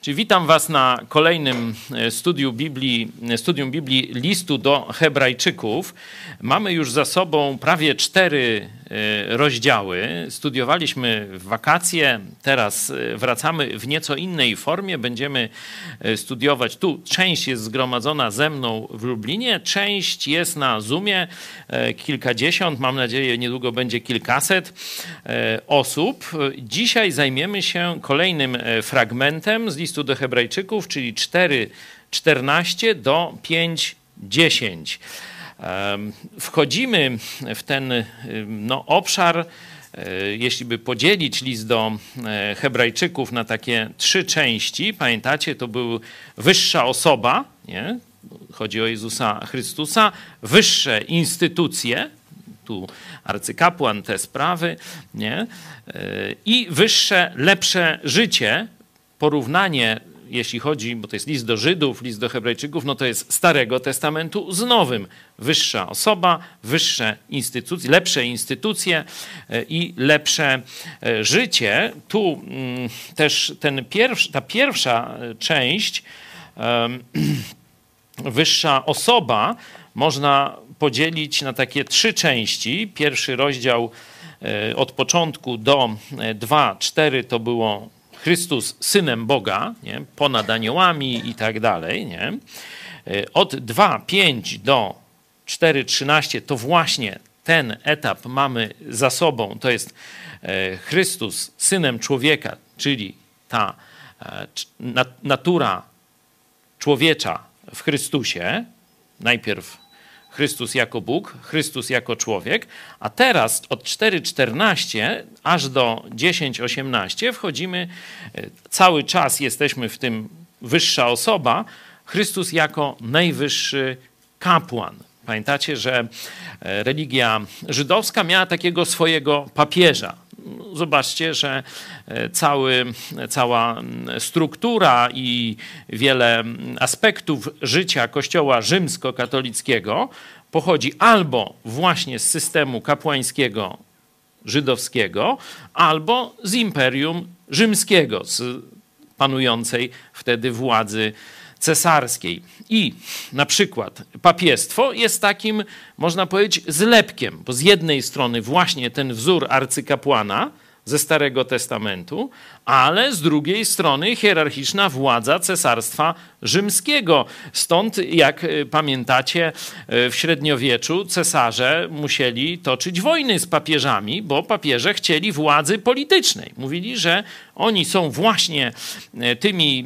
Czyli witam Was na kolejnym e, studium Biblii, e, studium Biblii listu do Hebrajczyków. Mamy już za sobą prawie cztery e, rozdziały. Studiowaliśmy w wakacje, teraz wracamy w nieco innej formie. Będziemy studiować. Tu część jest zgromadzona ze mną w Lublinie, część jest na Zoomie, kilkadziesiąt, mam nadzieję niedługo będzie kilkaset osób. Dzisiaj zajmiemy się kolejnym fragmentem z listu listu do Hebrajczyków, czyli 4:14 do 5:10. Wchodzimy w ten no, obszar, e, jeśli by podzielić list do e, Hebrajczyków na takie trzy części, pamiętacie, to był wyższa osoba, nie? chodzi o Jezusa Chrystusa, wyższe instytucje, tu arcykapłan te sprawy, nie? E, i wyższe, lepsze życie, porównanie, jeśli chodzi, bo to jest list do Żydów, list do Hebrajczyków, no to jest Starego Testamentu z Nowym. Wyższa osoba, wyższe instytucje, lepsze instytucje e, i lepsze e, życie. Tu mm, też ten ta pierwsza e, część, wyższa osoba, można podzielić na takie trzy części. Pierwszy rozdział od początku do 2-4 to było Chrystus synem Boga, nie? ponad aniołami i tak dalej. Nie? E, od 2,5 do 4,13 to właśnie ten etap mamy za sobą. To jest e, Chrystus synem człowieka, czyli ta e, natura człowiecza w Chrystusie. Najpierw Chrystus jako Bóg, Chrystus jako człowiek, a teraz od 4.14 aż do 10.18 wchodzimy, e, cały czas jesteśmy w tym wyższa osoba, Chrystus jako najwyższy kapłan. Pamiętacie, że e, religia żydowska miała takiego swojego papieża. Zobaczcie, że e, cały, cała struktura i wiele aspektów życia Kościoła rzymskokatolickiego pochodzi albo właśnie z systemu kapłańskiego żydowskiego, albo z imperium rzymskiego, z panującej wtedy władzy cesarskiej. I na przykład papiestwo jest takim, można powiedzieć, zlepkiem, bo z jednej strony właśnie ten wzór arcykapłana ze Starego Testamentu, ale z drugiej strony hierarchiczna władza cesarstwa rzymskiego. Stąd, jak e, pamiętacie, e, w średniowieczu cesarze musieli toczyć wojny z papieżami, bo papieże chcieli władzy politycznej. Mówili, że oni są właśnie e, tymi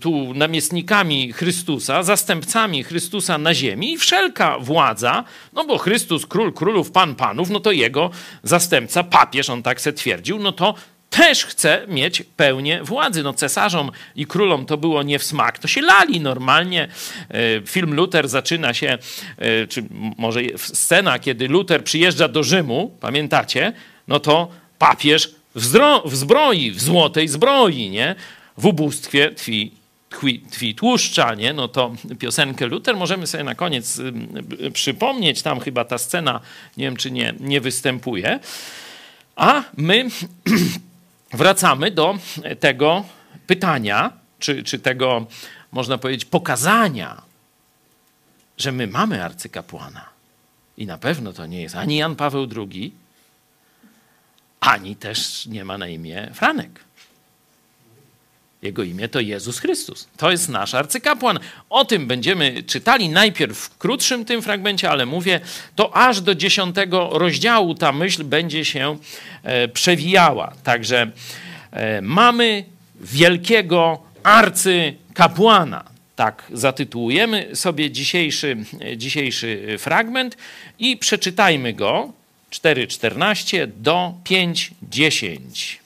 tu namiestnikami Chrystusa, zastępcami Chrystusa na ziemi i wszelka władza, no bo Chrystus, król królów, pan panów, no to jego zastępca, papież, on tak se twierdził, no to też chce mieć pełnię władzy. No cesarzom i królom to było nie w smak, to się lali normalnie. E, film Luther zaczyna się, e, czy może scena, kiedy Luther przyjeżdża do Rzymu, pamiętacie? No to papież w zbroi, w złotej zbroi, nie? W ubóstwie tkwi tkwi, tłuszcza, nie? No to piosenkę Luther możemy sobie na koniec przypomnieć. Tam chyba ta scena, nie wiem czy nie, nie występuje. A my wracamy do tego pytania, czy, czy tego, można powiedzieć, pokazania, że my mamy arcykapłana. I na pewno to nie jest ani Jan Paweł II, ani też nie ma na imię Franek. Jego imię to Jezus Chrystus. To jest nasz arcykapłan. O tym będziemy czytali najpierw w krótszym tym fragmencie, ale mówię, to aż do dziesiątego rozdziału ta myśl będzie się e, przewijała. Także e, mamy wielkiego arcykapłana. Tak zatytułujemy sobie dzisiejszy, dzisiejszy fragment i przeczytajmy go 4:14 do 5:10.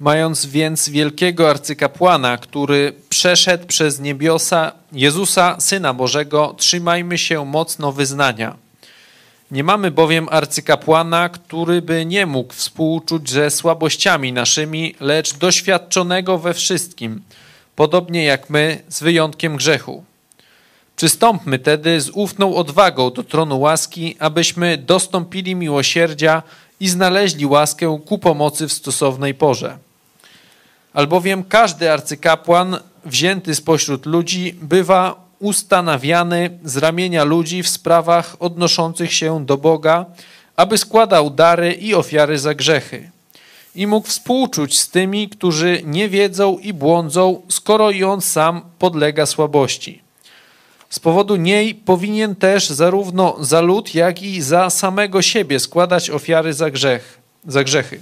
Mając więc wielkiego arcykapłana, który przeszedł przez niebiosa Jezusa, Syna Bożego, trzymajmy się mocno wyznania. Nie mamy bowiem arcykapłana, który by nie mógł współczuć ze słabościami naszymi, lecz doświadczonego we wszystkim, podobnie jak my, z wyjątkiem grzechu. Przystąpmy tedy z ufną odwagą do tronu łaski, abyśmy dostąpili miłosierdzia i znaleźli łaskę ku pomocy w stosownej porze. Albowiem każdy arcykapłan wzięty spośród ludzi bywa ustanawiany z ramienia ludzi w sprawach odnoszących się do Boga, aby składał dary i ofiary za grzechy. I mógł współczuć z tymi, którzy nie wiedzą i błądzą, skoro i on sam podlega słabości. Z powodu niej powinien też zarówno za lud, jak i za samego siebie składać ofiary za, grzech, za grzechy.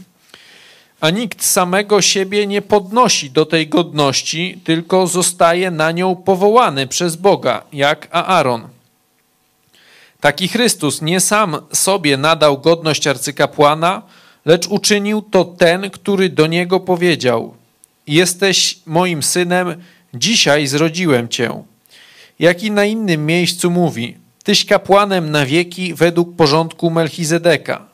A nikt samego siebie nie podnosi do tej godności, tylko zostaje na nią powołany przez Boga, jak Aaron. Taki Chrystus nie sam sobie nadał godność arcykapłana, lecz uczynił to ten, który do niego powiedział: Jesteś moim synem, dzisiaj zrodziłem cię. Jak i na innym miejscu mówi: Tyś kapłanem na wieki według porządku Melchizedeka.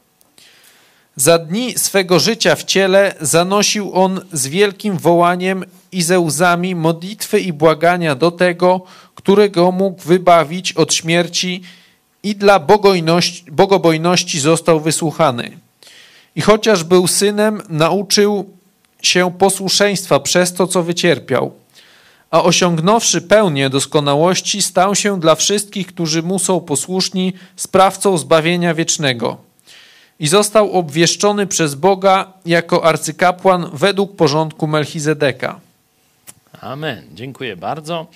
Za dni swego życia w ciele zanosił on z wielkim wołaniem i ze łzami modlitwy i błagania do tego, którego mógł wybawić od śmierci i dla bogobojności został wysłuchany. I chociaż był synem, nauczył się posłuszeństwa przez to, co wycierpiał. A osiągnąwszy pełnię doskonałości, stał się dla wszystkich, którzy mu są posłuszni, sprawcą zbawienia wiecznego. I został obwieszczony przez Boga jako arcykapłan według porządku Melchizedeka. Amen. Dziękuję bardzo.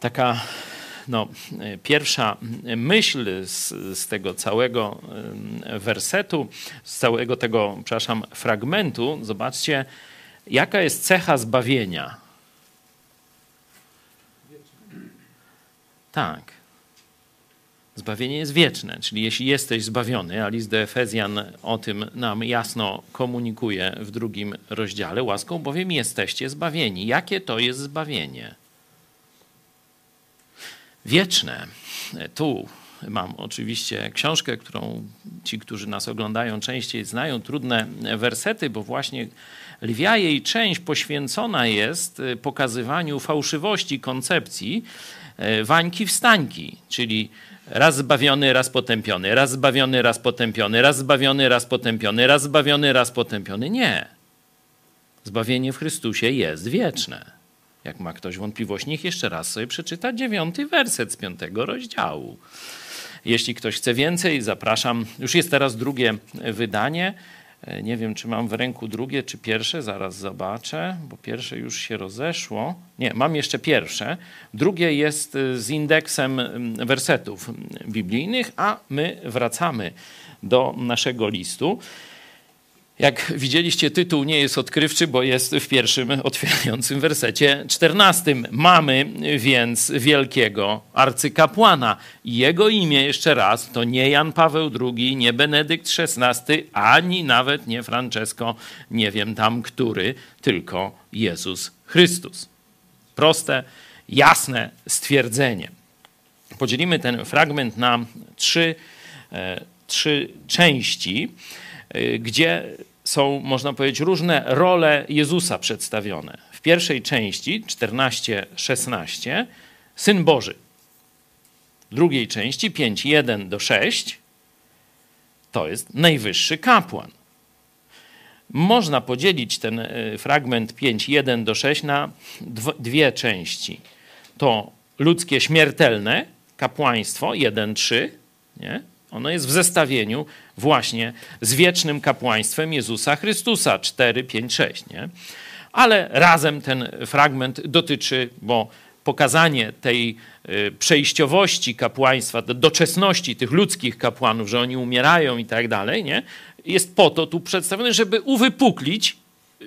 Taka no, pierwsza myśl z, z, tego całego wersetu, z całego tego, przepraszam, fragmentu, zobaczcie, jaka jest cecha zbawienia. Tak. Zbawienie jest wieczne, czyli jeśli jesteś zbawiony, a list do Efezjan o tym nam jasno komunikuje w drugim rozdziale, łaską bowiem jesteście zbawieni. Jakie to jest zbawienie? wieczne. Tu mam oczywiście książkę, którą ci, którzy nas oglądają, częściej znają, trudne wersety, bo właśnie lwia jej część poświęcona jest y, pokazywaniu fałszywości koncepcji y, wańki wstańki, czyli raz zbawiony, raz potępiony, raz zbawiony, raz potępiony, raz zbawiony, raz potępiony, raz zbawiony, raz potępiony. Nie. Zbawienie w Chrystusie jest wieczne. Jak ma ktoś wątpliwość, niech jeszcze raz sobie przeczyta dziewiąty werset z piątego rozdziału. Jeśli ktoś chce więcej, zapraszam. Już jest teraz drugie wydanie. E, nie wiem, czy mam w ręku drugie, czy pierwsze, zaraz zobaczę, bo pierwsze już się rozeszło. Nie, mam jeszcze pierwsze. Drugie jest e, z indeksem wersetów biblijnych, a my wracamy do naszego listu. Jak widzieliście, tytuł nie jest odkrywczy, bo jest w pierwszym otwierającym wersecie czternastym. Mamy więc wielkiego arcykapłana. Jego imię, jeszcze raz, to nie Jan Paweł II, nie Benedykt XVI, ani nawet nie Francesco, nie wiem tam który, tylko Jezus Chrystus. Proste, jasne stwierdzenie. Podzielimy ten fragment na trzy, e, trzy części. Y, gdzie są, można powiedzieć, różne role Jezusa przedstawione. W pierwszej części, 14-16, Syn Boży. W drugiej części, 5-1 do 6, to jest najwyższy kapłan. Można podzielić ten y, fragment 5-1 do 6 na dwie części. To ludzkie śmiertelne kapłaństwo 1-3, nie? Ono jest w zestawieniu właśnie z wiecznym kapłaństwem Jezusa Chrystusa 4, 5, 6. Nie? Ale razem ten fragment dotyczy, bo pokazanie tej y, przejściowości kapłaństwa, doczesności tych ludzkich kapłanów, że oni umierają i tak dalej, nie? jest po to tu przedstawione, żeby uwypuklić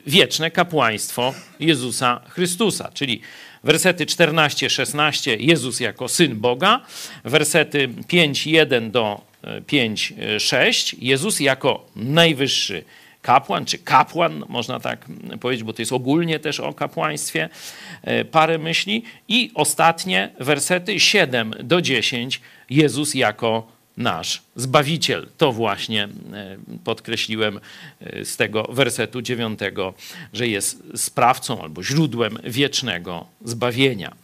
wieczne kapłaństwo Jezusa Chrystusa. Czyli Wersety 14-16 Jezus jako syn Boga, wersety 5-1 do 5-6 Jezus jako najwyższy kapłan, czy kapłan, można tak powiedzieć, bo to jest ogólnie też o kapłaństwie e, parę myśli. I ostatnie wersety 7 do 10 Jezus jako nasz Zbawiciel. To właśnie e, podkreśliłem e, z tego wersetu dziewiątego, że jest sprawcą albo źródłem wiecznego zbawienia.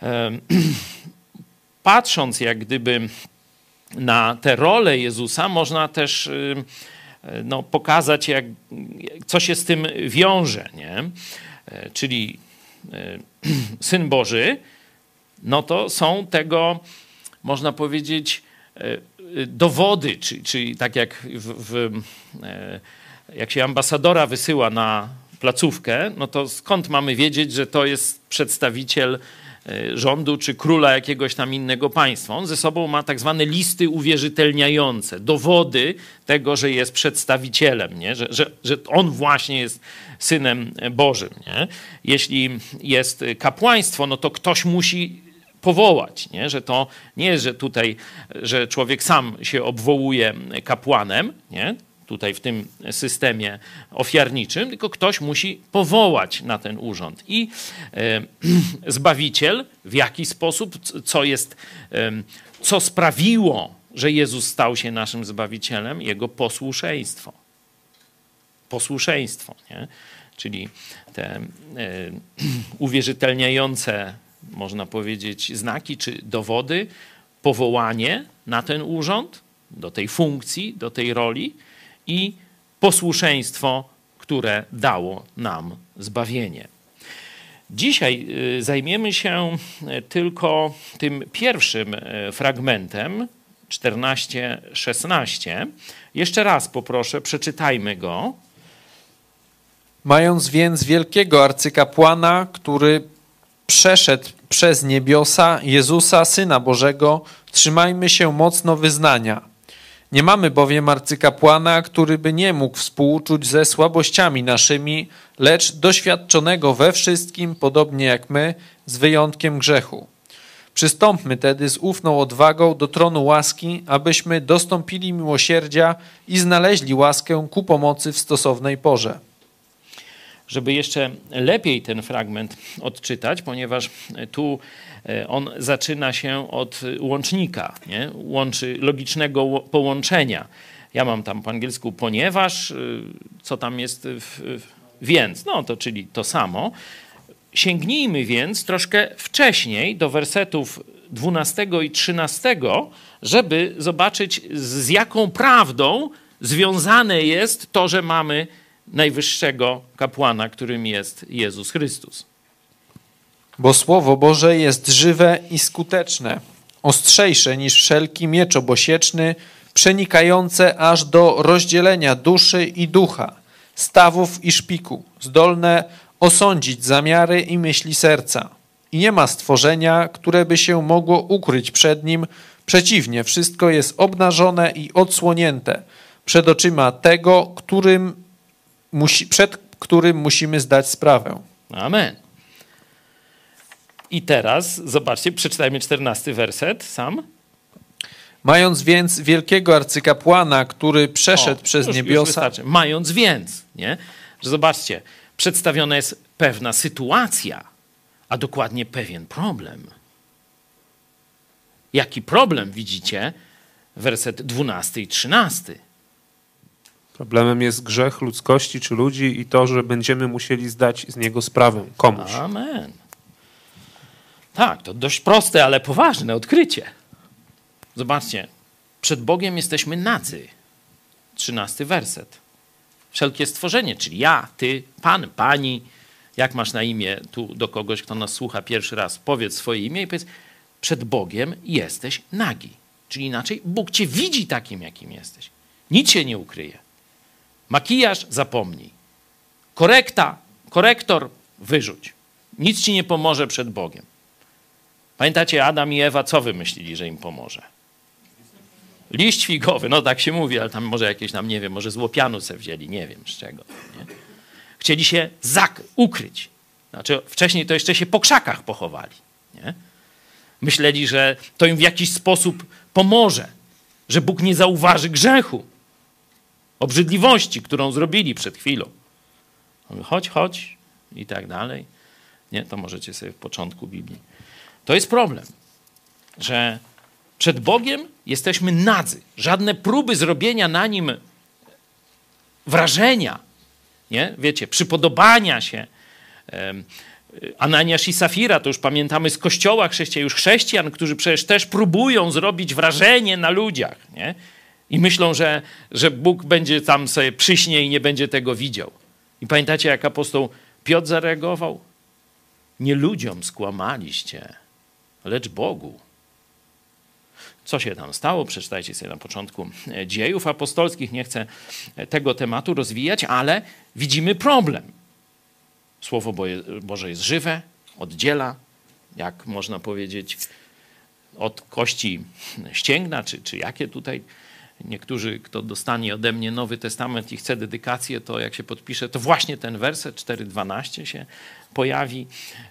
Patrząc jak gdyby na tę rolę Jezusa, można też no, pokazać, jak, co się z tym wiąże. Nie? Czyli Syn Boży, no to są tego, można powiedzieć, dowody, czyli, czyli tak jak, w, w, jak się ambasadora wysyła na placówkę, no to skąd mamy wiedzieć, że to jest przedstawiciel e, rządu czy króla jakiegoś tam innego państwa. On ze sobą ma tak zwane listy uwierzytelniające, dowody tego, że jest przedstawicielem, nie? Że, że, że on właśnie jest synem Bożym. Nie? Jeśli jest kapłaństwo, no to ktoś musi powołać, nie? że to nie jest, że tutaj, że człowiek sam się obwołuje kapłanem, nie? Tutaj w tym systemie ofiarniczym, tylko ktoś musi powołać na ten urząd. I e, Zbawiciel w jaki sposób, co jest, co sprawiło, że Jezus stał się naszym Zbawicielem? Jego posłuszeństwo. Posłuszeństwo, nie? Czyli te e, uwierzytelniające, można powiedzieć, znaki czy dowody, powołanie na ten urząd, do tej funkcji, do tej roli, i posłuszeństwo, które dało nam zbawienie. Dzisiaj y, zajmiemy się y, tylko tym pierwszym y, fragmentem 14-16. Jeszcze raz poproszę, przeczytajmy go. Mając więc wielkiego arcykapłana, który przeszedł przez niebiosa Jezusa, Syna Bożego, trzymajmy się mocno wyznania – nie mamy bowiem arcykapłana, który by nie mógł współczuć ze słabościami naszymi, lecz doświadczonego we wszystkim, podobnie jak my, z wyjątkiem grzechu. Przystąpmy tedy z ufną odwagą do tronu łaski, abyśmy dostąpili miłosierdzia i znaleźli łaskę ku pomocy w stosownej porze. Żeby jeszcze lepiej ten fragment odczytać, ponieważ tu E, on zaczyna się od łącznika, nie? Łączy, logicznego połączenia. Ja mam tam po angielsku ponieważ, y, co tam jest w, więc, no to czyli to samo. Sięgnijmy więc troszkę wcześniej do wersetów 12 i 13, żeby zobaczyć z jaką prawdą związane jest to, że mamy najwyższego kapłana, którym jest Jezus Chrystus. Bo Słowo Boże jest żywe i skuteczne, ostrzejsze niż wszelki miecz obosieczny, przenikające aż do rozdzielenia duszy i ducha, stawów i szpiku, zdolne osądzić zamiary i myśli serca. I nie ma stworzenia, które by się mogło ukryć przed nim. Przeciwnie, wszystko jest obnażone i odsłonięte przed oczyma tego, którym musi, przed którym musimy zdać sprawę. Amen. I teraz, zobaczcie, przeczytajmy czternasty werset sam. Mając więc wielkiego arcykapłana, który przeszedł o, przez już, niebiosa. Już Mając więc, nie? Że zobaczcie, przedstawiona jest pewna sytuacja, a dokładnie pewien problem. Jaki problem widzicie? Werset 12 i 13. Problemem jest grzech ludzkości czy ludzi i to, że będziemy musieli zdać z niego sprawę komuś. Amen. Tak, to dość proste, ale poważne odkrycie. Zobaczcie, przed Bogiem jesteśmy nacy. Trzynasty werset. Wszelkie stworzenie, czyli ja, ty, pan, pani, jak masz na imię tu do kogoś, kto nas słucha pierwszy raz, powiedz swoje imię i powiedz, przed Bogiem jesteś nagi. Czyli inaczej, Bóg cię widzi takim, jakim jesteś. Nic się nie ukryje. Makijaż zapomnij. Korekta, korektor wyrzuć. Nic ci nie pomoże przed Bogiem. Pamiętacie, Adam i Ewa, co wymyślili, że im pomoże? Liść figowy, no tak się mówi, ale tam może jakieś nam, nie wiem, może z se wzięli, nie wiem z czego. Nie? Chcieli się zak ukryć. Znaczy, wcześniej to jeszcze się po krzakach pochowali. Nie? Myśleli, że to im w jakiś sposób pomoże, że Bóg nie zauważy grzechu, obrzydliwości, którą zrobili przed chwilą. Chodź, chodź i tak dalej. Nie, to możecie sobie w początku Biblii to jest problem, że przed Bogiem jesteśmy nadzy. Żadne próby zrobienia na nim wrażenia, nie? wiecie, przypodobania się. Ananiasz i Safira, to już pamiętamy z kościoła chrześcijan, już chrześcijan, którzy przecież też próbują zrobić wrażenie na ludziach. Nie? I myślą, że, że Bóg będzie tam sobie przyśnie i nie będzie tego widział. I pamiętacie, jak apostoł Piotr zareagował? Nie ludziom skłamaliście, lecz Bogu. Co się tam stało? Przeczytajcie sobie na początku dziejów apostolskich. Nie chcę tego tematu rozwijać, ale widzimy problem. Słowo Boże jest żywe, oddziela, jak można powiedzieć, od kości ścięgna, czy, czy jakie tutaj niektórzy, kto dostanie ode mnie Nowy Testament i chce dedykację, to jak się podpisze, to właśnie ten werset 4.12 się pojawi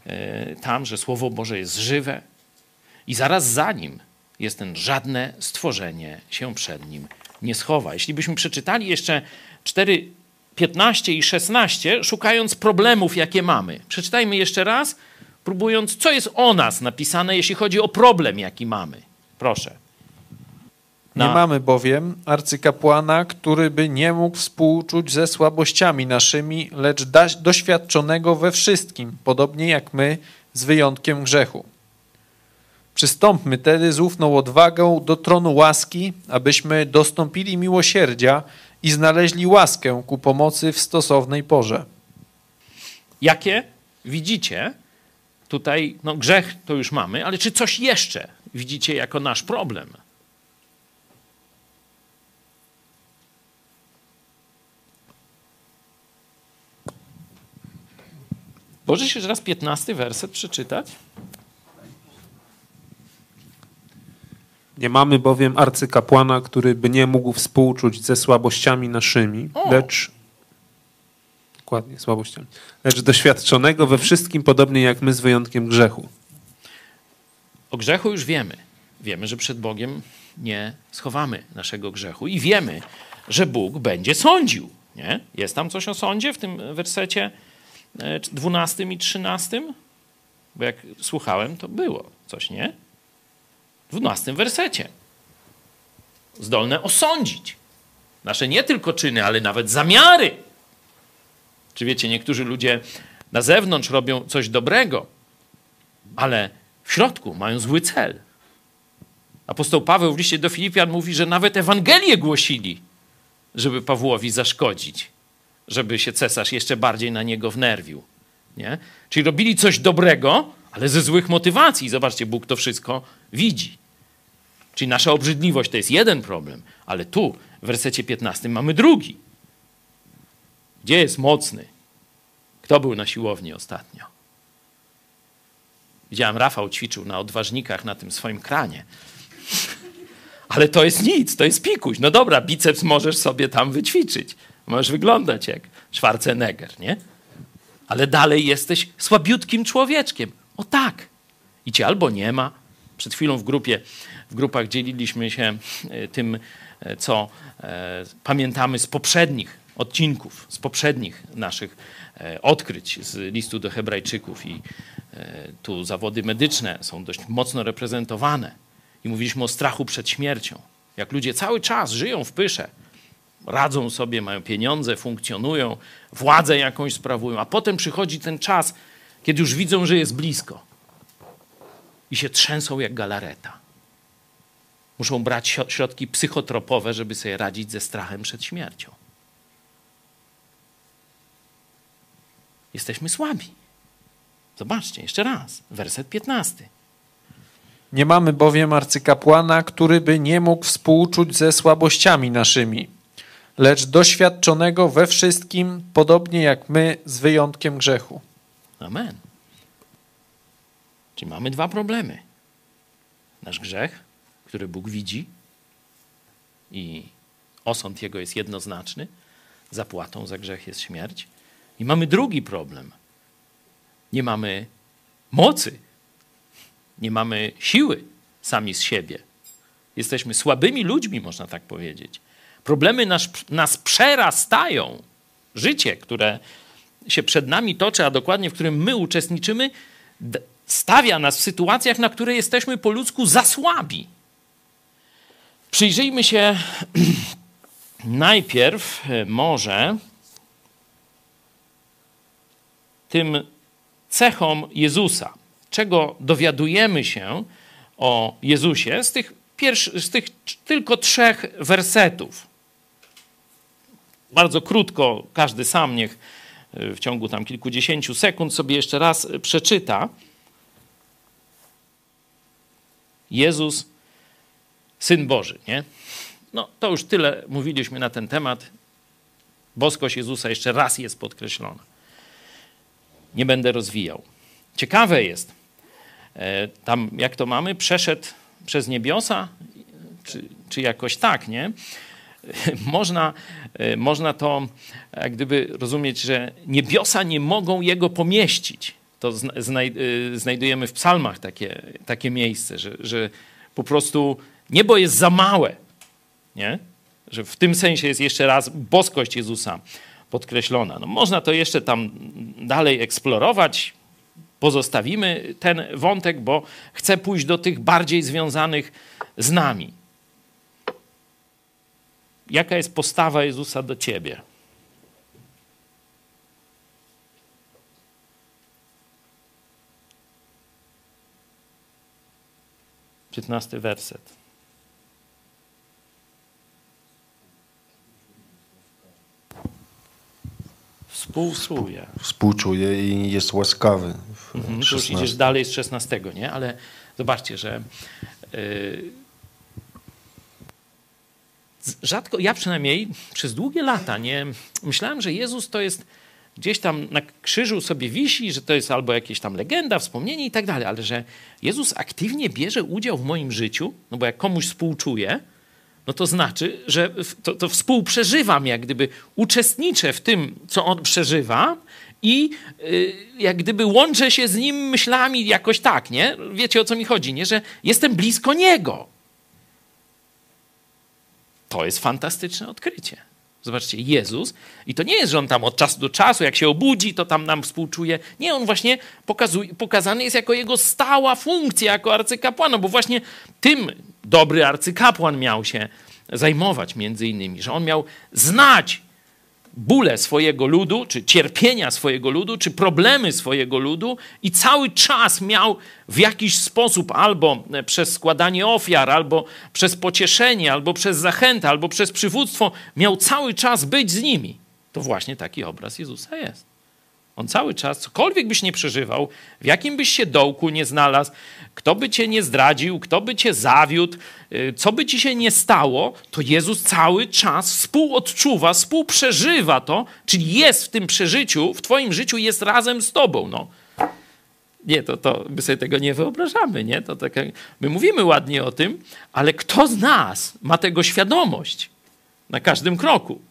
e, tam, że Słowo Boże jest żywe i zaraz za nim jest ten żadne stworzenie się przed nim nie schowa. Jeśli byśmy przeczytali jeszcze 4, 15 i 16, szukając problemów, jakie mamy. Przeczytajmy jeszcze raz, próbując, co jest o nas napisane, jeśli chodzi o problem, jaki mamy. Proszę. Na... Nie mamy bowiem arcykapłana, który by nie mógł współczuć ze słabościami naszymi, lecz doświadczonego we wszystkim, podobnie jak my, z wyjątkiem grzechu. Przystąpmy tedy z ufną odwagą do tronu łaski, abyśmy dostąpili miłosierdzia i znaleźli łaskę ku pomocy w stosownej porze. Jakie widzicie tutaj, no grzech to już mamy, ale czy coś jeszcze widzicie jako nasz problem? Możesz jeszcze raz 15 werset przeczytać? Nie mamy bowiem arcykapłana, który by nie mógł współczuć ze słabościami naszymi, o. lecz dokładnie słabościami, lecz doświadczonego we wszystkim podobnie jak my z wyjątkiem grzechu. O grzechu już wiemy. Wiemy, że przed Bogiem nie schowamy naszego grzechu i wiemy, że Bóg będzie sądził. Nie? Jest tam coś o sądzie w tym wersecie 12 i 13? Bo jak słuchałem, to było coś, nie? W 12 wersecie. Zdolne osądzić. Nasze nie tylko czyny, ale nawet zamiary. Czy wiecie, niektórzy ludzie na zewnątrz robią coś dobrego, ale w środku mają zły cel. Apostoł Paweł w liście do Filipian mówi, że nawet Ewangelię głosili, żeby Pawłowi zaszkodzić żeby się cesarz jeszcze bardziej na niego wnerwił. Nie? Czyli robili coś dobrego, ale ze złych motywacji. Zobaczcie, Bóg to wszystko widzi. Czyli nasza obrzydliwość to jest jeden problem, ale tu w wersecie 15 mamy drugi. Gdzie jest mocny? Kto był na siłowni ostatnio? Widziałem, Rafał ćwiczył na odważnikach na tym swoim kranie. Ale to jest nic, to jest pikuś. No dobra, biceps możesz sobie tam wyćwiczyć. Możesz wyglądać jak Schwarzenegger, nie? Ale dalej jesteś słabiutkim człowieczkiem. O tak. I cię albo nie ma. Przed chwilą w grupie, w grupach dzieliliśmy się e, tym, e, co e, pamiętamy z poprzednich odcinków, z poprzednich naszych odkryć z listu do Hebrajczyków. I tu zawody medyczne są dość mocno reprezentowane. I mówiliśmy o strachu przed śmiercią. Jak ludzie cały czas żyją w pysze, radzą sobie, mają pieniądze, funkcjonują, władzę jakąś sprawują, a potem przychodzi ten czas, kiedy już widzą, że jest blisko i się trzęsą jak galareta. Muszą brać środki psychotropowe, żeby sobie radzić ze strachem przed śmiercią. Jesteśmy słabi. Zobaczcie, jeszcze raz, werset 15. Nie mamy bowiem arcykapłana, który by nie mógł współczuć ze słabościami naszymi lecz doświadczonego we wszystkim, podobnie jak my, z wyjątkiem grzechu. Amen. Czyli mamy dwa problemy. Nasz grzech, który Bóg widzi i osąd jego jest jednoznaczny, zapłatą za grzech jest śmierć. I mamy drugi problem. Nie mamy mocy, nie mamy siły sami z siebie. Jesteśmy słabymi ludźmi, można tak powiedzieć. Problemy nas, nas przerastają. Życie, które się przed nami toczy, a dokładnie w którym my uczestniczymy, stawia nas w sytuacjach, na które jesteśmy po ludzku za słabi. Przyjrzyjmy się najpierw e, może tym cechom Jezusa. Czego dowiadujemy się o Jezusie z tych pierwszy, z tych tylko trzech wersetów. Bardzo krótko, każdy sam niech w ciągu tam kilkudziesięciu sekund sobie jeszcze raz przeczyta. Jezus, Syn Boży, nie? No to już tyle mówiliśmy na ten temat. Boskość Jezusa jeszcze raz jest podkreślona. Nie będę rozwijał. Ciekawe jest, e, tam jak to mamy, przeszedł przez niebiosa, czy, czy jakoś tak, nie? Można, e, można to jak gdyby rozumieć, że niebiosa nie mogą jego pomieścić. To e, znajdujemy w psalmach takie, takie miejsce, że, że po prostu niebo jest za małe, nie? Że w tym sensie jest jeszcze raz boskość Jezusa podkreślona. No, można to jeszcze tam dalej eksplorować. Pozostawimy ten wątek, bo chcę pójść do tych bardziej związanych z nami. Jaka jest postawa Jezusa do ciebie? Piętnasty werset. Współsłuje. Współczuje i jest łaskawy. Mhm, już idziesz dalej z 16, nie? Ale zobaczcie, że yy, rzadko, ja przynajmniej przez długie lata nie myślałem, że Jezus to jest gdzieś tam na krzyżu sobie wisi, że to jest albo jakieś tam legenda, wspomnienie i tak dalej, ale że Jezus aktywnie bierze udział w moim życiu, no bo jak komuś współczuję, no to znaczy, że to, to współprzeżywam, jak gdyby uczestniczę w tym, co on przeżywa i y, jak gdyby łączę się z nim myślami jakoś tak, nie? Wiecie o co mi chodzi, nie? Że jestem blisko niego. To jest fantastyczne odkrycie. Zobaczcie, Jezus, i to nie jest, że on tam od czasu do czasu, jak się obudzi, to tam nam współczuje. Nie, on właśnie pokazuje, pokazany jest jako jego stała funkcja, jako arcykapłana, bo właśnie tym dobry arcykapłan miał się zajmować, między innymi, że on miał znać bóle swojego ludu, czy cierpienia swojego ludu, czy problemy swojego ludu i cały czas miał w jakiś sposób albo przez składanie ofiar, albo przez pocieszenie, albo przez zachętę, albo przez przywództwo, miał cały czas być z nimi. To właśnie taki obraz Jezusa jest. On cały czas, cokolwiek byś nie przeżywał, w jakim byś się dołku nie znalazł, kto by cię nie zdradził, kto by cię zawiódł, y, co by ci się nie stało, to Jezus cały czas współodczuwa, współprzeżywa to, czyli jest w tym przeżyciu, w twoim życiu jest razem z tobą. No. Nie, to, to my sobie tego nie wyobrażamy, nie? To tak, my mówimy ładnie o tym, ale kto z nas ma tego świadomość na każdym kroku?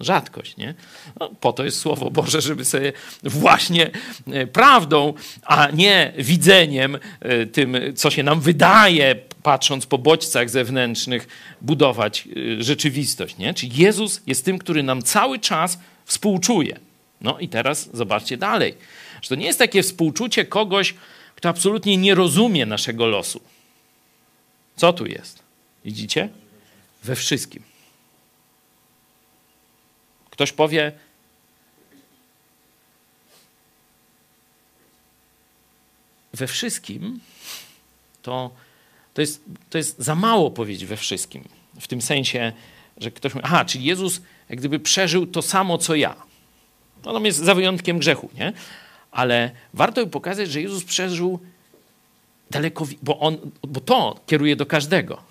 Rzadkość, nie? No, po to jest Słowo Boże, żeby sobie właśnie e, prawdą, a nie widzeniem, e, tym, co się nam wydaje, patrząc po bodźcach zewnętrznych, budować e, rzeczywistość, nie? Czyli Jezus jest tym, który nam cały czas współczuje. No i teraz zobaczcie dalej, że to nie jest takie współczucie kogoś, kto absolutnie nie rozumie naszego losu. Co tu jest? Widzicie? We wszystkim. Ktoś powie, we wszystkim to, to, jest, to jest za mało powiedzieć we wszystkim. W tym sensie, że ktoś mówi, aha, czyli Jezus jak gdyby przeżył to samo, co ja. No, on jest za wyjątkiem grzechu, nie? Ale warto by pokazać, że Jezus przeżył daleko, bo, on, bo to kieruje do każdego.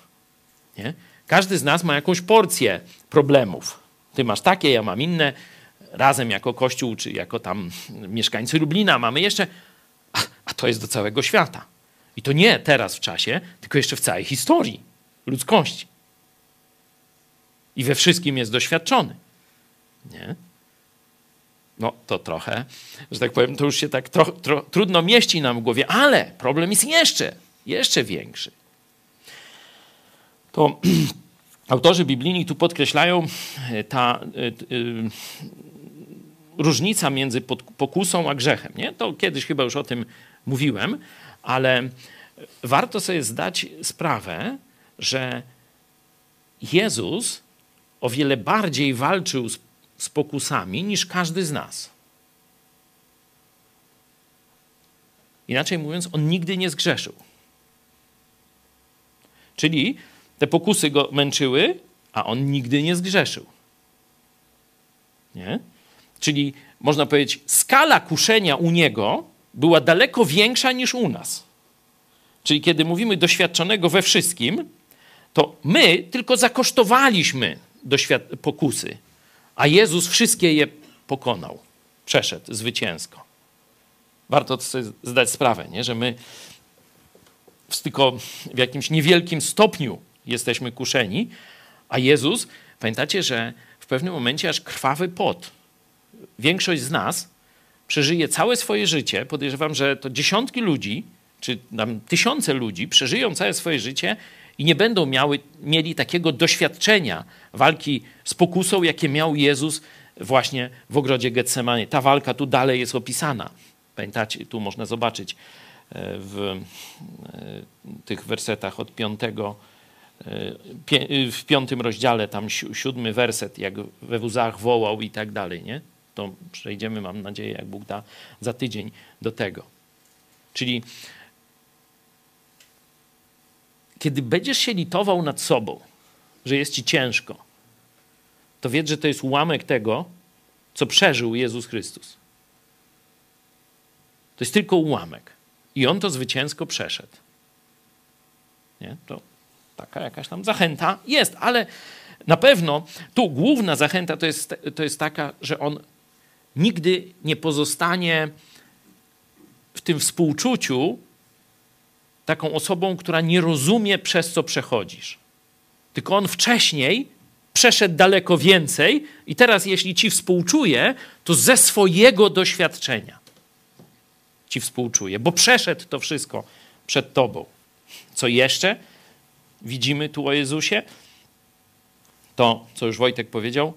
Nie? Każdy z nas ma jakąś porcję problemów. Ty masz takie, ja mam inne. Razem jako Kościół, czy jako tam mieszkańcy Lublina mamy jeszcze, a, a to jest do całego świata. I to nie teraz w czasie, tylko jeszcze w całej historii ludzkości. I we wszystkim jest doświadczony. Nie? No to trochę, że tak powiem, to już się tak tro, tro, trudno mieści nam w głowie, ale problem jest jeszcze, jeszcze większy. To autorzy biblijni tu podkreślają e, ta e, e, różnica między pokusą a grzechem. Nie? To kiedyś chyba już o tym mówiłem, ale warto sobie zdać sprawę, że Jezus o wiele bardziej walczył z, z pokusami niż każdy z nas. Inaczej mówiąc, on nigdy nie zgrzeszył. Czyli te pokusy go męczyły, a on nigdy nie zgrzeszył. Nie? Czyli można powiedzieć, skala kuszenia u niego była daleko większa niż u nas. Czyli kiedy mówimy doświadczonego we wszystkim, to my tylko zakosztowaliśmy pokusy, a Jezus wszystkie je pokonał, przeszedł zwycięsko. Warto sobie zdać sprawę, nie? że my tylko w jakimś niewielkim stopniu jesteśmy kuszeni, a Jezus, pamiętacie, że w pewnym momencie aż krwawy pot. Większość z nas przeżyje całe swoje życie, podejrzewam, że to dziesiątki ludzi, czy tam tysiące ludzi przeżyją całe swoje życie i nie będą miały, mieli takiego doświadczenia walki z pokusą, jakie miał Jezus właśnie w ogrodzie Getsemanie. Ta walka tu dalej jest opisana. Pamiętacie, tu można zobaczyć e, w e, tych wersetach od piątego, e, w piątym rozdziale, tam siódmy werset, jak we łzach wołał i tak dalej, nie? To przejdziemy, mam nadzieję, jak Bóg da, za tydzień do tego. Czyli kiedy będziesz się litował nad sobą, że jest ci ciężko, to wiedz, że to jest ułamek tego, co przeżył Jezus Chrystus. To jest tylko ułamek. I on to zwycięsko przeszedł. Nie? To taka jakaś tam zachęta jest, ale na pewno tu główna zachęta to jest, to jest taka, że on nigdy nie pozostanie w tym współczuciu taką osobą, która nie rozumie, przez co przechodzisz. Tylko on wcześniej przeszedł daleko więcej i teraz, jeśli ci współczuje, to ze swojego doświadczenia ci współczuje, bo przeszedł to wszystko przed tobą. Co jeszcze widzimy tu o Jezusie? To, co już Wojtek powiedział,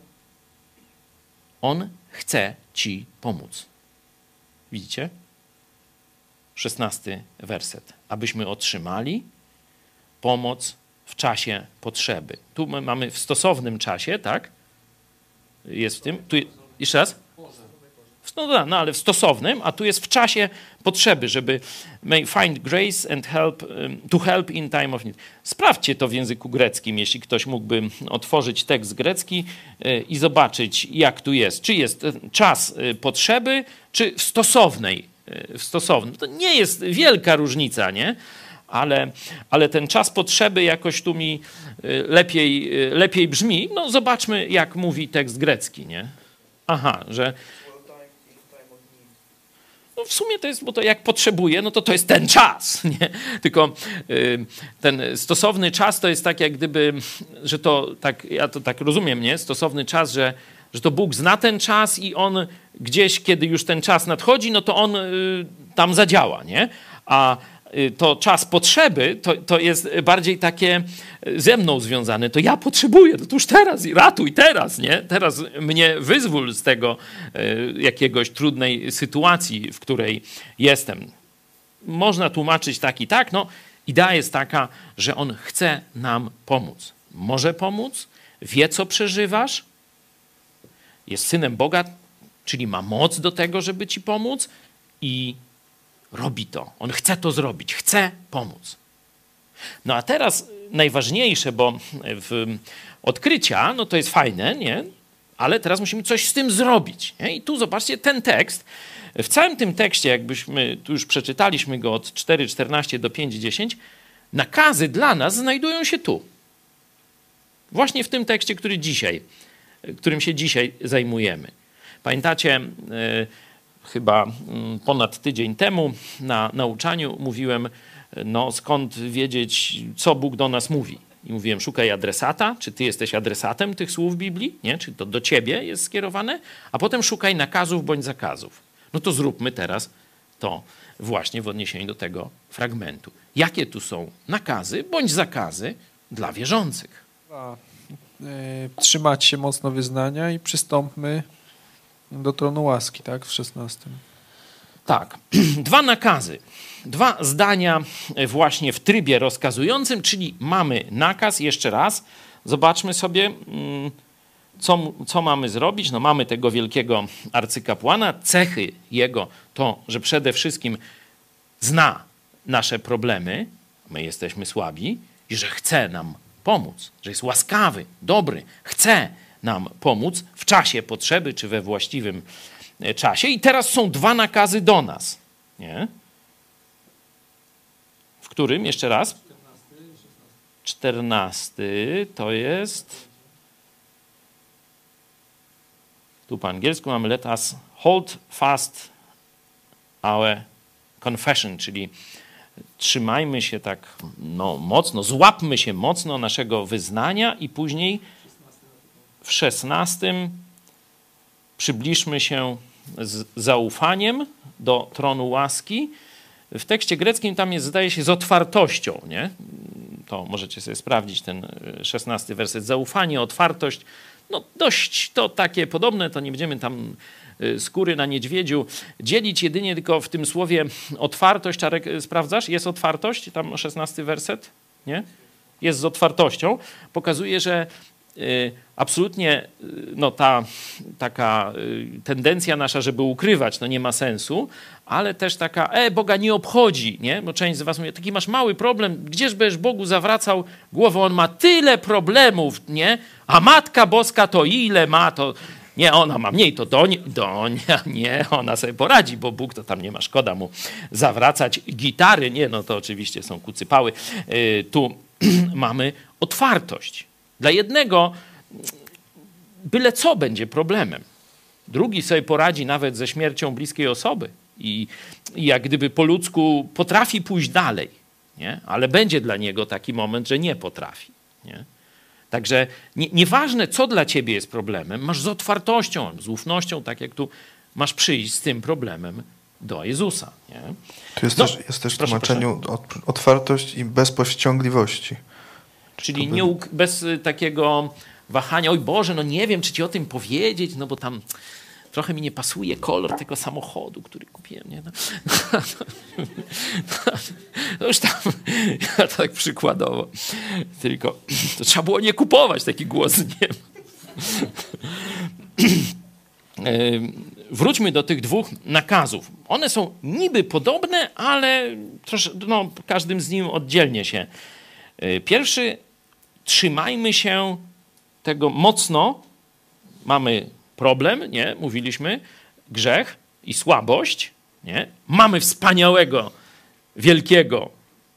on chce ci pomóc. Widzicie? Szesnasty werset. Abyśmy otrzymali pomoc w czasie potrzeby. Tu my mamy w stosownym czasie, tak? Jest w tym. Tu, jeszcze raz? No, no, ale w stosownym, a tu jest w czasie potrzeby, żeby may find grace and help to help in time of need. Sprawdźcie to w języku greckim, jeśli ktoś mógłby otworzyć tekst grecki e, i zobaczyć, jak tu jest. Czy jest czas e, potrzeby, czy w stosownej. E, w stosownym. To nie jest wielka różnica, nie? Ale, ale ten czas potrzeby jakoś tu mi lepiej, lepiej brzmi. No zobaczmy, jak mówi tekst grecki, nie? Aha, że no w sumie to jest, bo to jak potrzebuje, no to to jest ten czas, nie? Tylko y, ten stosowny czas to jest tak jak gdyby, że to tak, ja to tak rozumiem, nie? Stosowny czas, że, że to Bóg zna ten czas i On gdzieś, kiedy już ten czas nadchodzi, no to On y, tam zadziała, nie? A to czas potrzeby to, to jest bardziej takie y, ze mną związane. To ja potrzebuję, to już teraz, ratuj teraz, nie? Teraz mnie wyzwól z tego y, jakiegoś trudnej sytuacji, w której jestem. Można tłumaczyć tak i tak, no idea jest taka, że on chce nam pomóc. Może pomóc, wie co przeżywasz, jest synem Boga, czyli ma moc do tego, żeby ci pomóc i robi to. On chce to zrobić, chce pomóc. No a teraz najważniejsze, bo w odkrycia, no to jest fajne, nie? Ale teraz musimy coś z tym zrobić. Nie? I tu zobaczcie ten tekst. W całym tym tekście, jakbyśmy tu już przeczytaliśmy go od 4,14 do 5,10, nakazy dla nas znajdują się tu. Właśnie w tym tekście, który dzisiaj, którym się dzisiaj zajmujemy. Pamiętacie, e, chyba mm, ponad tydzień temu na nauczaniu mówiłem, no skąd wiedzieć, co Bóg do nas mówi. I mówiłem, szukaj adresata, czy ty jesteś adresatem tych słów Biblii, nie? czy to do ciebie jest skierowane, a potem szukaj nakazów bądź zakazów. No to zróbmy teraz to właśnie w odniesieniu do tego fragmentu. Jakie tu są nakazy bądź zakazy dla wierzących? Trzymać się mocno wyznania i przystąpmy do tronu łaski, tak? W 16. Tak. Dwa nakazy. Dwa zdania właśnie w trybie rozkazującym, czyli mamy nakaz, jeszcze raz, zobaczmy sobie, mm, co, co mamy zrobić. No mamy tego wielkiego arcykapłana. Cechy jego to, że przede wszystkim zna nasze problemy, my jesteśmy słabi, i że chce nam pomóc, że jest łaskawy, dobry, chce nam pomóc w czasie potrzeby czy we właściwym e, czasie. I teraz są dwa nakazy do nas. Nie? W którym, jeszcze raz? 14 to jest. Tu po angielsku mamy let us hold fast our confession, czyli trzymajmy się tak no, mocno, złapmy się mocno naszego wyznania i później w szesnastym przybliżmy się z zaufaniem do tronu łaski. W tekście greckim tam jest, zdaje się, z otwartością, nie? To możecie sobie sprawdzić ten szesnasty werset. Zaufanie, otwartość, no dość to takie podobne, to nie będziemy tam y, skóry na niedźwiedziu dzielić jedynie tylko w tym słowie otwartość. Czarek, y, sprawdzasz? Jest otwartość? Tam szesnasty werset? Nie? Jest z otwartością. Pokazuje, że absolutnie no, ta taka tendencja nasza, żeby ukrywać, no nie ma sensu, ale też taka, e, Boga nie obchodzi, nie? Bo część z was mówi, taki masz mały problem, gdzież będziesz Bogu zawracał głowę, on ma tyle problemów, nie? A Matka Boska to ile ma, to nie, ona ma mniej, to do, do nie, ona sobie poradzi, bo Bóg to tam nie ma szkoda mu zawracać gitary, nie, no to oczywiście są kucypały. Tu mamy otwartość. Dla jednego byle co będzie problemem. Drugi sobie poradzi nawet ze śmiercią bliskiej osoby i, i jak gdyby po ludzku potrafi pójść dalej, nie? ale będzie dla niego taki moment, że nie potrafi. Nie? Także nie, nieważne, co dla ciebie jest problemem, masz z otwartością, z ufnością, tak jak tu masz przyjść z tym problemem do Jezusa. Nie? Tu jest No, też, jest też w proszę, tłumaczeniu ot- otwartość i bez powściągliwości. Czyli nie, bez y, takiego wahania, oj Boże, no nie wiem, czy ci o tym powiedzieć, no bo tam trochę mi nie pasuje kolor tego samochodu, który kupiłem. Nie? No, no już tam, ja tak przykładowo, tylko to trzeba było nie kupować, taki głos nie Wróćmy do tych dwóch nakazów. One są niby podobne, ale trosze, no, każdym z nim oddzielnie się. Y, pierwszy, trzymajmy się tego mocno. Mamy problem, nie? Mówiliśmy, grzech i słabość, nie? Mamy wspaniałego, wielkiego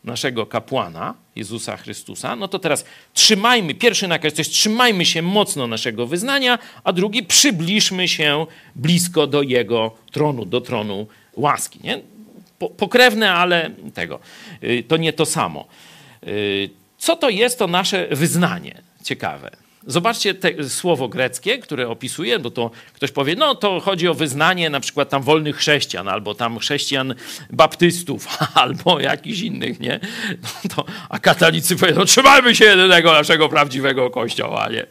naszego kapłana, Jezusa Chrystusa, no to teraz trzymajmy, pierwszy nakaz to jest trzymajmy się mocno naszego wyznania, a drugi przybliżmy się blisko do Jego tronu, do tronu łaski. Nie? Pokrewne, ale tego. Y, to nie to samo. Co to jest to nasze wyznanie? Ciekawe. Zobaczcie te słowo greckie, które opisuje, bo to ktoś powie, no to chodzi o wyznanie na przykład tam wolnych chrześcijan, albo tam chrześcijan baptystów, albo jakichś innych, nie? No to, a katolicy powiedzą, trzymajmy się jedynego naszego prawdziwego kościoła, nie?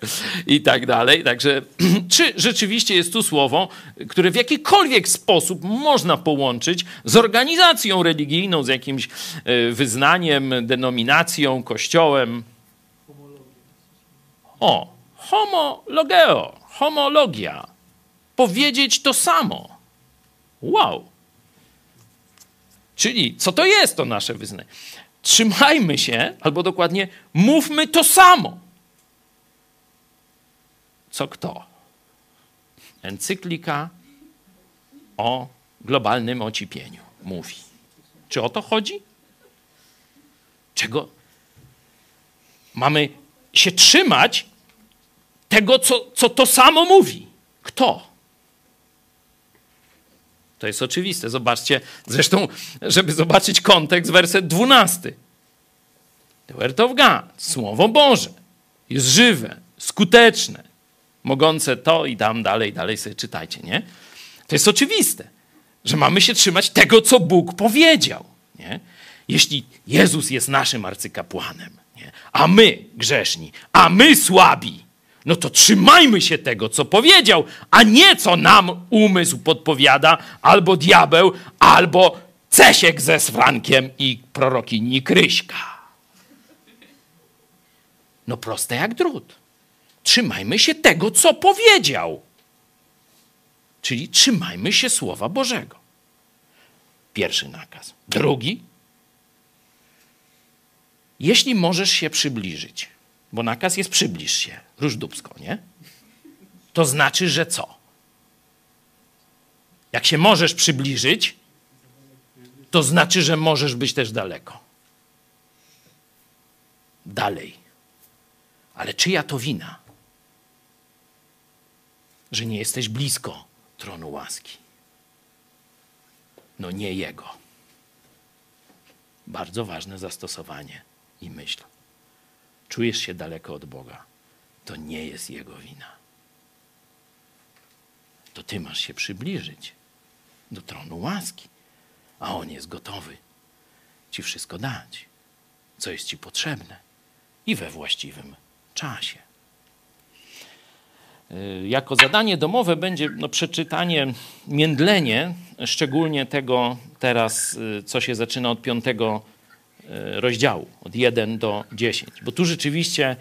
I tak dalej. Także czy rzeczywiście jest tu słowo, które w jakikolwiek sposób można połączyć z organizacją religijną, z jakimś e, wyznaniem, denominacją, kościołem, o, homologeo, homologia. Powiedzieć to samo. Wow. Czyli co to jest to nasze wyznanie? Trzymajmy się, albo dokładnie mówmy to samo. Co kto? Encyklika o globalnym ocipieniu mówi. Czy o to chodzi? Czego mamy się trzymać tego, co, co to samo mówi. Kto? To jest oczywiste. Zobaczcie, zresztą, żeby zobaczyć kontekst, werset 12. The word of God, Słowo Boże, jest żywe, skuteczne, mogące to i tam dalej, dalej sobie czytajcie, nie? To jest oczywiste, że mamy się trzymać tego, co Bóg powiedział, nie? Jeśli Jezus jest naszym arcykapłanem, nie? a my grzeszni, a my słabi, no to trzymajmy się tego, co powiedział, a nie co nam umysł podpowiada, albo diabeł, albo Cesiek ze Frankiem i prorokini Kryśka. No proste jak drut. Trzymajmy się tego, co powiedział. Czyli trzymajmy się Słowa Bożego. Pierwszy nakaz. Drugi. jeśli możesz się przybliżyć, bo nakaz jest przybliż się, różdubsko, nie? To znaczy, że co? Jak się możesz przybliżyć, to znaczy, że możesz być też daleko. Dalej. Ale czyja to wina? Że nie jesteś blisko tronu łaski. No nie jego. Bardzo ważne zastosowanie i myśl. Czujesz się daleko od Boga. To nie jest jego wina. To ty masz się przybliżyć do tronu łaski, a on jest gotowy ci wszystko dać, co jest ci potrzebne i we właściwym czasie. Y, Jako zadanie domowe będzie no, przeczytanie, międlenie, szczególnie tego teraz, y, co się zaczyna od piątego rozdziału, od 1 do 10. Bo tu rzeczywiście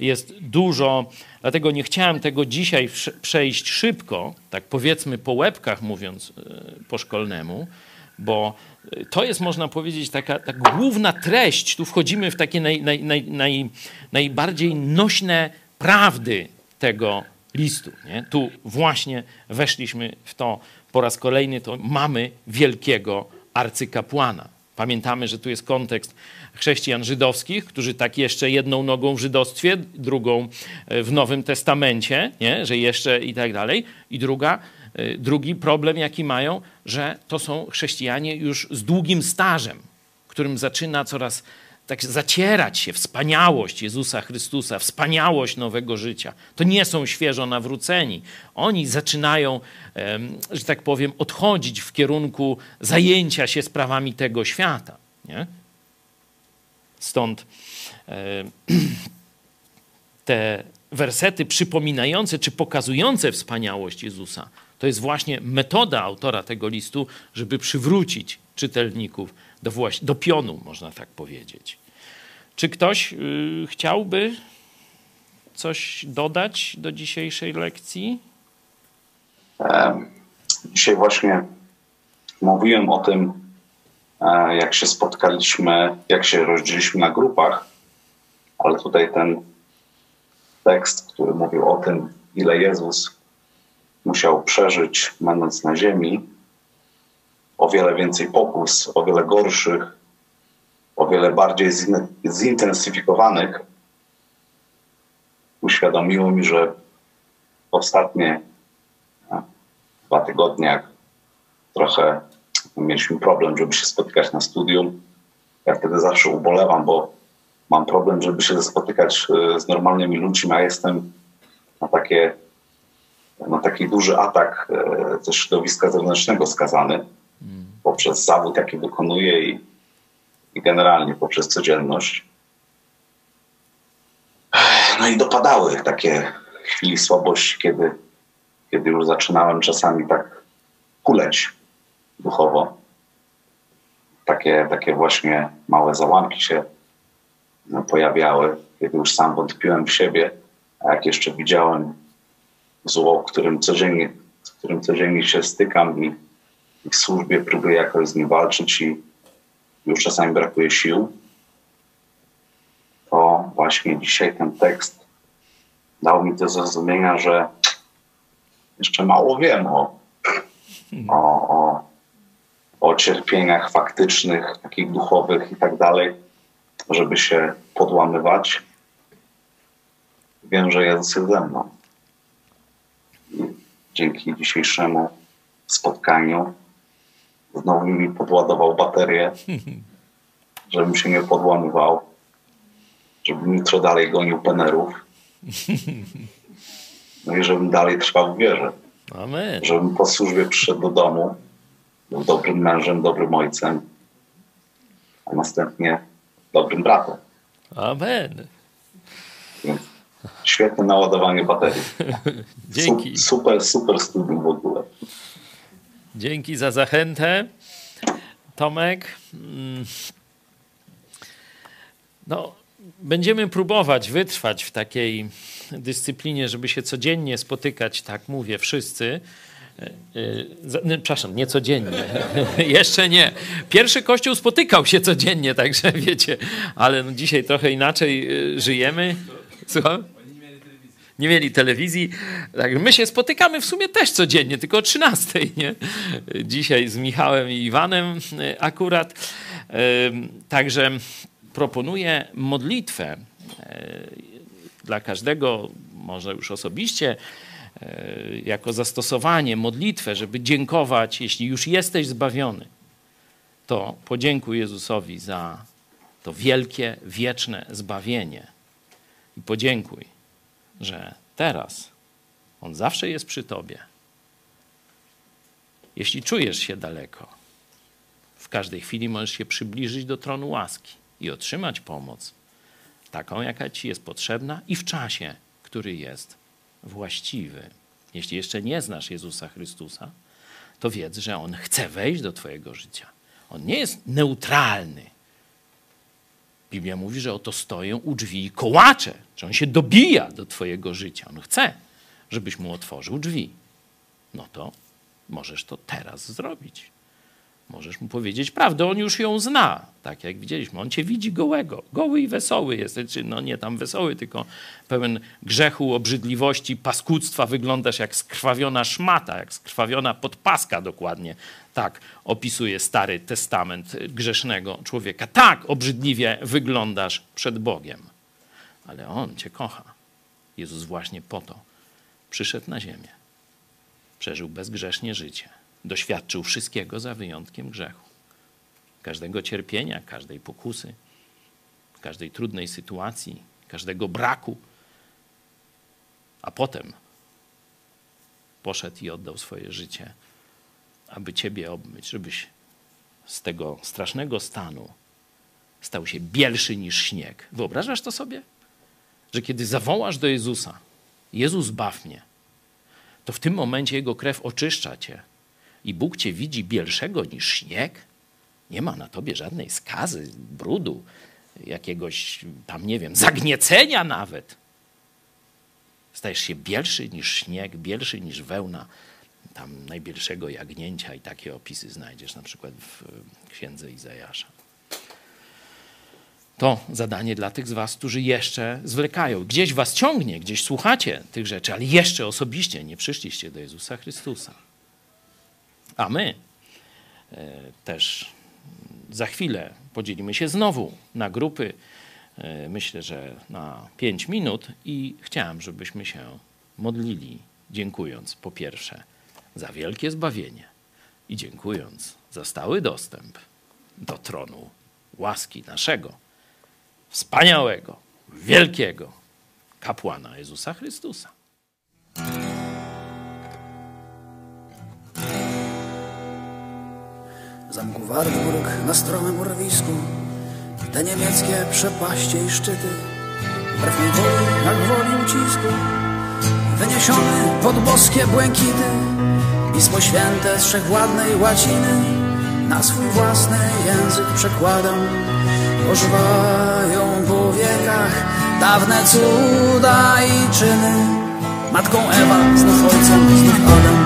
jest dużo, dlatego nie chciałem tego dzisiaj przejść szybko, tak powiedzmy po łebkach mówiąc po szkolnemu, bo to jest, można powiedzieć, taka, taka główna treść. Tu wchodzimy w takie naj, naj, naj, najbardziej nośne prawdy tego listu. Nie? Tu właśnie weszliśmy w to po raz kolejny, to mamy wielkiego arcykapłana. Pamiętamy, że tu jest kontekst chrześcijan żydowskich, którzy tak jeszcze jedną nogą w żydostwie, drugą e, w Nowym Testamencie, nie? że jeszcze i tak dalej. I druga, e, drugi problem, jaki mają, że to są chrześcijanie już z długim stażem, którym zaczyna coraz tak zacierać się wspaniałość Jezusa Chrystusa, wspaniałość nowego życia. To nie są świeżo nawróceni. Oni zaczynają, że tak powiem, odchodzić w kierunku zajęcia się sprawami tego świata. Nie? Stąd te wersety przypominające czy pokazujące wspaniałość Jezusa, to jest właśnie metoda autora tego listu, żeby przywrócić czytelników do, właś- do pionu, można tak powiedzieć. Czy ktoś y, chciałby coś dodać do dzisiejszej lekcji? Em, Dzisiaj właśnie mówiłem o tym, e, jak się spotkaliśmy, jak się rozdzieliliśmy na grupach, ale tutaj ten tekst, który mówił o tym, ile Jezus musiał przeżyć, będąc na ziemi, o wiele więcej pokus, o wiele gorszych, o wiele bardziej zin- zintensyfikowanych, uświadomiło mi, że ostatnie dwa tygodnie, jak trochę mieliśmy problem, żeby się spotykać na studium. Ja wtedy zawsze ubolewam, bo mam problem, żeby się spotykać e, z normalnymi ludźmi, a jestem na takie na taki duży atak e, ze środowiska zewnętrznego skazany poprzez zawód, jaki wykonuję i, i generalnie poprzez codzienność. No i dopadały takie chwili słabości, kiedy, kiedy już zaczynałem czasami tak kuleć duchowo. Takie, takie właśnie małe załamki się no, pojawiały, kiedy już sam wątpiłem w siebie, a jak jeszcze widziałem zło, którym codziennie, z którym codziennie się stykam i w służbie próbuję jakoś z nim walczyć i już czasami brakuje sił, to właśnie dzisiaj ten tekst dał mi do zrozumienia, że jeszcze mało wiem o, o, o, o cierpieniach faktycznych, takich duchowych i tak dalej, żeby się podłamywać. Wiem, że Jezus jest ze mną. I dzięki dzisiejszemu spotkaniu znowu mi podładował baterię, żebym się nie podłamywał, żebym jutro dalej gonił penerów. No i żebym dalej trwał w wierze. Amen. Żebym po służbie przyszedł do domu, był dobrym mężem, dobrym ojcem, a następnie dobrym bratem. Amen. Więc świetne naładowanie baterii. Dzięki. Su- Super, super studium w ogóle. Dzięki za zachętę. Tomek. mm, No, będziemy próbować wytrwać w takiej dyscyplinie, żeby się codziennie spotykać, tak mówię, wszyscy. Za- nie, Przepraszam, nie codziennie. Jeszcze nie. Pierwszy kościół spotykał się codziennie, także wiecie, ale no dzisiaj trochę inaczej y, żyjemy. Słucham? Nie mieli telewizji. Tak, my się spotykamy w sumie też codziennie, tylko o 13, nie? Dzisiaj z Michałem i Iwanem y, akurat. Także proponuję modlitwę y, dla każdego, może już osobiście, e, jako zastosowanie, modlitwę, żeby dziękować, jeśli już jesteś zbawiony, to podziękuj Jezusowi za to wielkie, wieczne zbawienie. I podziękuj, że teraz On zawsze jest przy tobie. Jeśli czujesz się daleko, w każdej chwili możesz się przybliżyć do tronu łaski i otrzymać pomoc, taką, jaka ci jest potrzebna i w czasie, który jest właściwy. Jeśli jeszcze nie znasz Jezusa Chrystusa, to wiedz, że On chce wejść do Twojego życia. On nie jest neutralny. Biblia mówi, że oto stoję u drzwi i kołacze, że On się dobija do Twojego życia. On chce, żebyś Mu otworzył drzwi. No to możesz to teraz zrobić. Możesz mu powiedzieć prawdę, on już ją zna, tak jak widzieliśmy. On cię widzi gołego, goły i wesoły jest, znaczy, no nie tam wesoły, tylko pełen grzechu, obrzydliwości, paskudztwa. Wyglądasz jak skrwawiona szmata, jak skrwawiona podpaska dokładnie. Tak opisuje Stary Testament grzesznego człowieka. Tak obrzydliwie wyglądasz przed Bogiem. Ale On cię kocha. Jezus właśnie po to przyszedł na ziemię. Przeżył bezgrzesznie życie doświadczył wszystkiego za wyjątkiem grzechu. Każdego cierpienia, każdej pokusy, każdej trudnej sytuacji, każdego braku. A potem poszedł i oddał swoje życie, aby Ciebie obmyć, żebyś z tego strasznego stanu stał się bielszy niż śnieg. Wyobrażasz to sobie? Że kiedy zawołasz do Jezusa, Jezus baw mnie, to w tym momencie Jego krew oczyszcza Cię i Bóg cię widzi bielszego niż śnieg, nie ma na tobie żadnej skazy, brudu, jakiegoś tam, nie wiem, zagniecenia nawet. Stajesz się bielszy niż śnieg, bielszy niż wełna tam najbielszego jagnięcia i takie opisy znajdziesz na przykład w księdze Izajasza. To zadanie dla tych z was, którzy jeszcze zwlekają. Gdzieś was ciągnie, gdzieś słuchacie tych rzeczy, ale jeszcze osobiście nie przyszliście do Jezusa Chrystusa. A my e, też za chwilę podzielimy się znowu na grupy. e, Myślę, że na pięć minut i chciałem, żebyśmy się modlili, dziękując po pierwsze za wielkie zbawienie i dziękując za stały dostęp do tronu łaski naszego wspaniałego, wielkiego kapłana Jezusa Chrystusa. Wartburg na stromym urwisku Te niemieckie przepaście i szczyty. Wbrew mej woli, jak woli ucisku Wyniesiony pod boskie błękity. Pismo Święte z wszechwładnej łaciny Na swój własny język przekładam. Ożywają po wiekach Dawne cuda i czyny. Matką Ewa, znów ojcem, znów Adam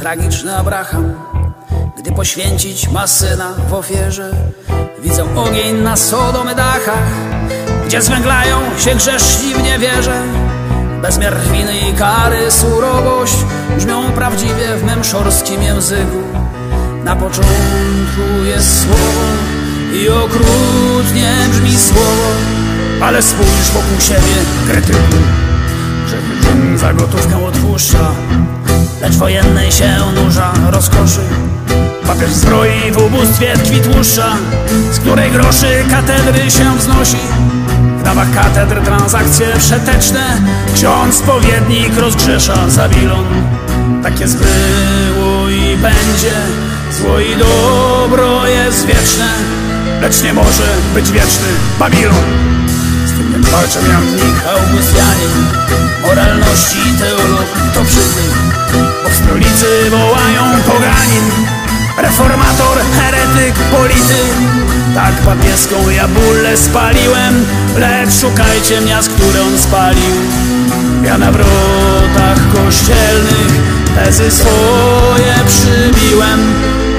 tragiczny Abraham. Gdy poświęcić ma syna w ofierze Widzę ogień na Sodomy dachach Gdzie zwęglają się grzeszni w niewierze. Bezmiar winy i kary, surowość Brzmią prawdziwie w mym języku. Na początku jest słowo I okrutnie brzmi słowo Ale spójrz wokół siebie, krytyku za gotówkę odpuszcza. Lecz wojennej się nurza rozkoszy. Papież zbroi w ubóstwie tkwi tłuszcza Z której groszy katedry się wznosi. W dawach katedr transakcje przeteczne Ksiądz spowiednik rozgrzesza Zabilon. Tak jest było i będzie Zło i dobro jest wieczne Lecz nie może być wieczny Babilon Walczę Jannik Augustianin Moralności teolog to przyty Bo w stolicy wołają poganin. Reformator, heretyk, polityk. Tak papieską ja bólę spaliłem Lecz szukajcie miast, które on spalił. Ja na wrotach kościelnych Tezy swoje przybiłem.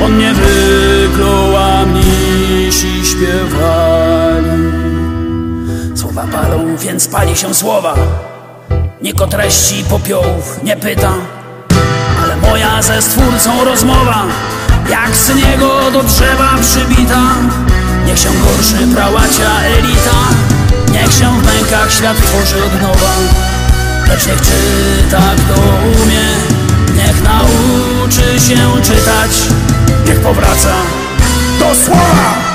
On nie wyklął, a Słowa palą, więc pali się słowa. Nikt o treści popiołów nie pyta Ale moja ze stwórcą rozmowa. Jak z niego do drzewa przybita Niech się gorszy prałacia elita. Niech się w mękach świat tworzy od nowa. Lecz niech czyta kto umie Niech nauczy się czytać. Niech powraca do słowa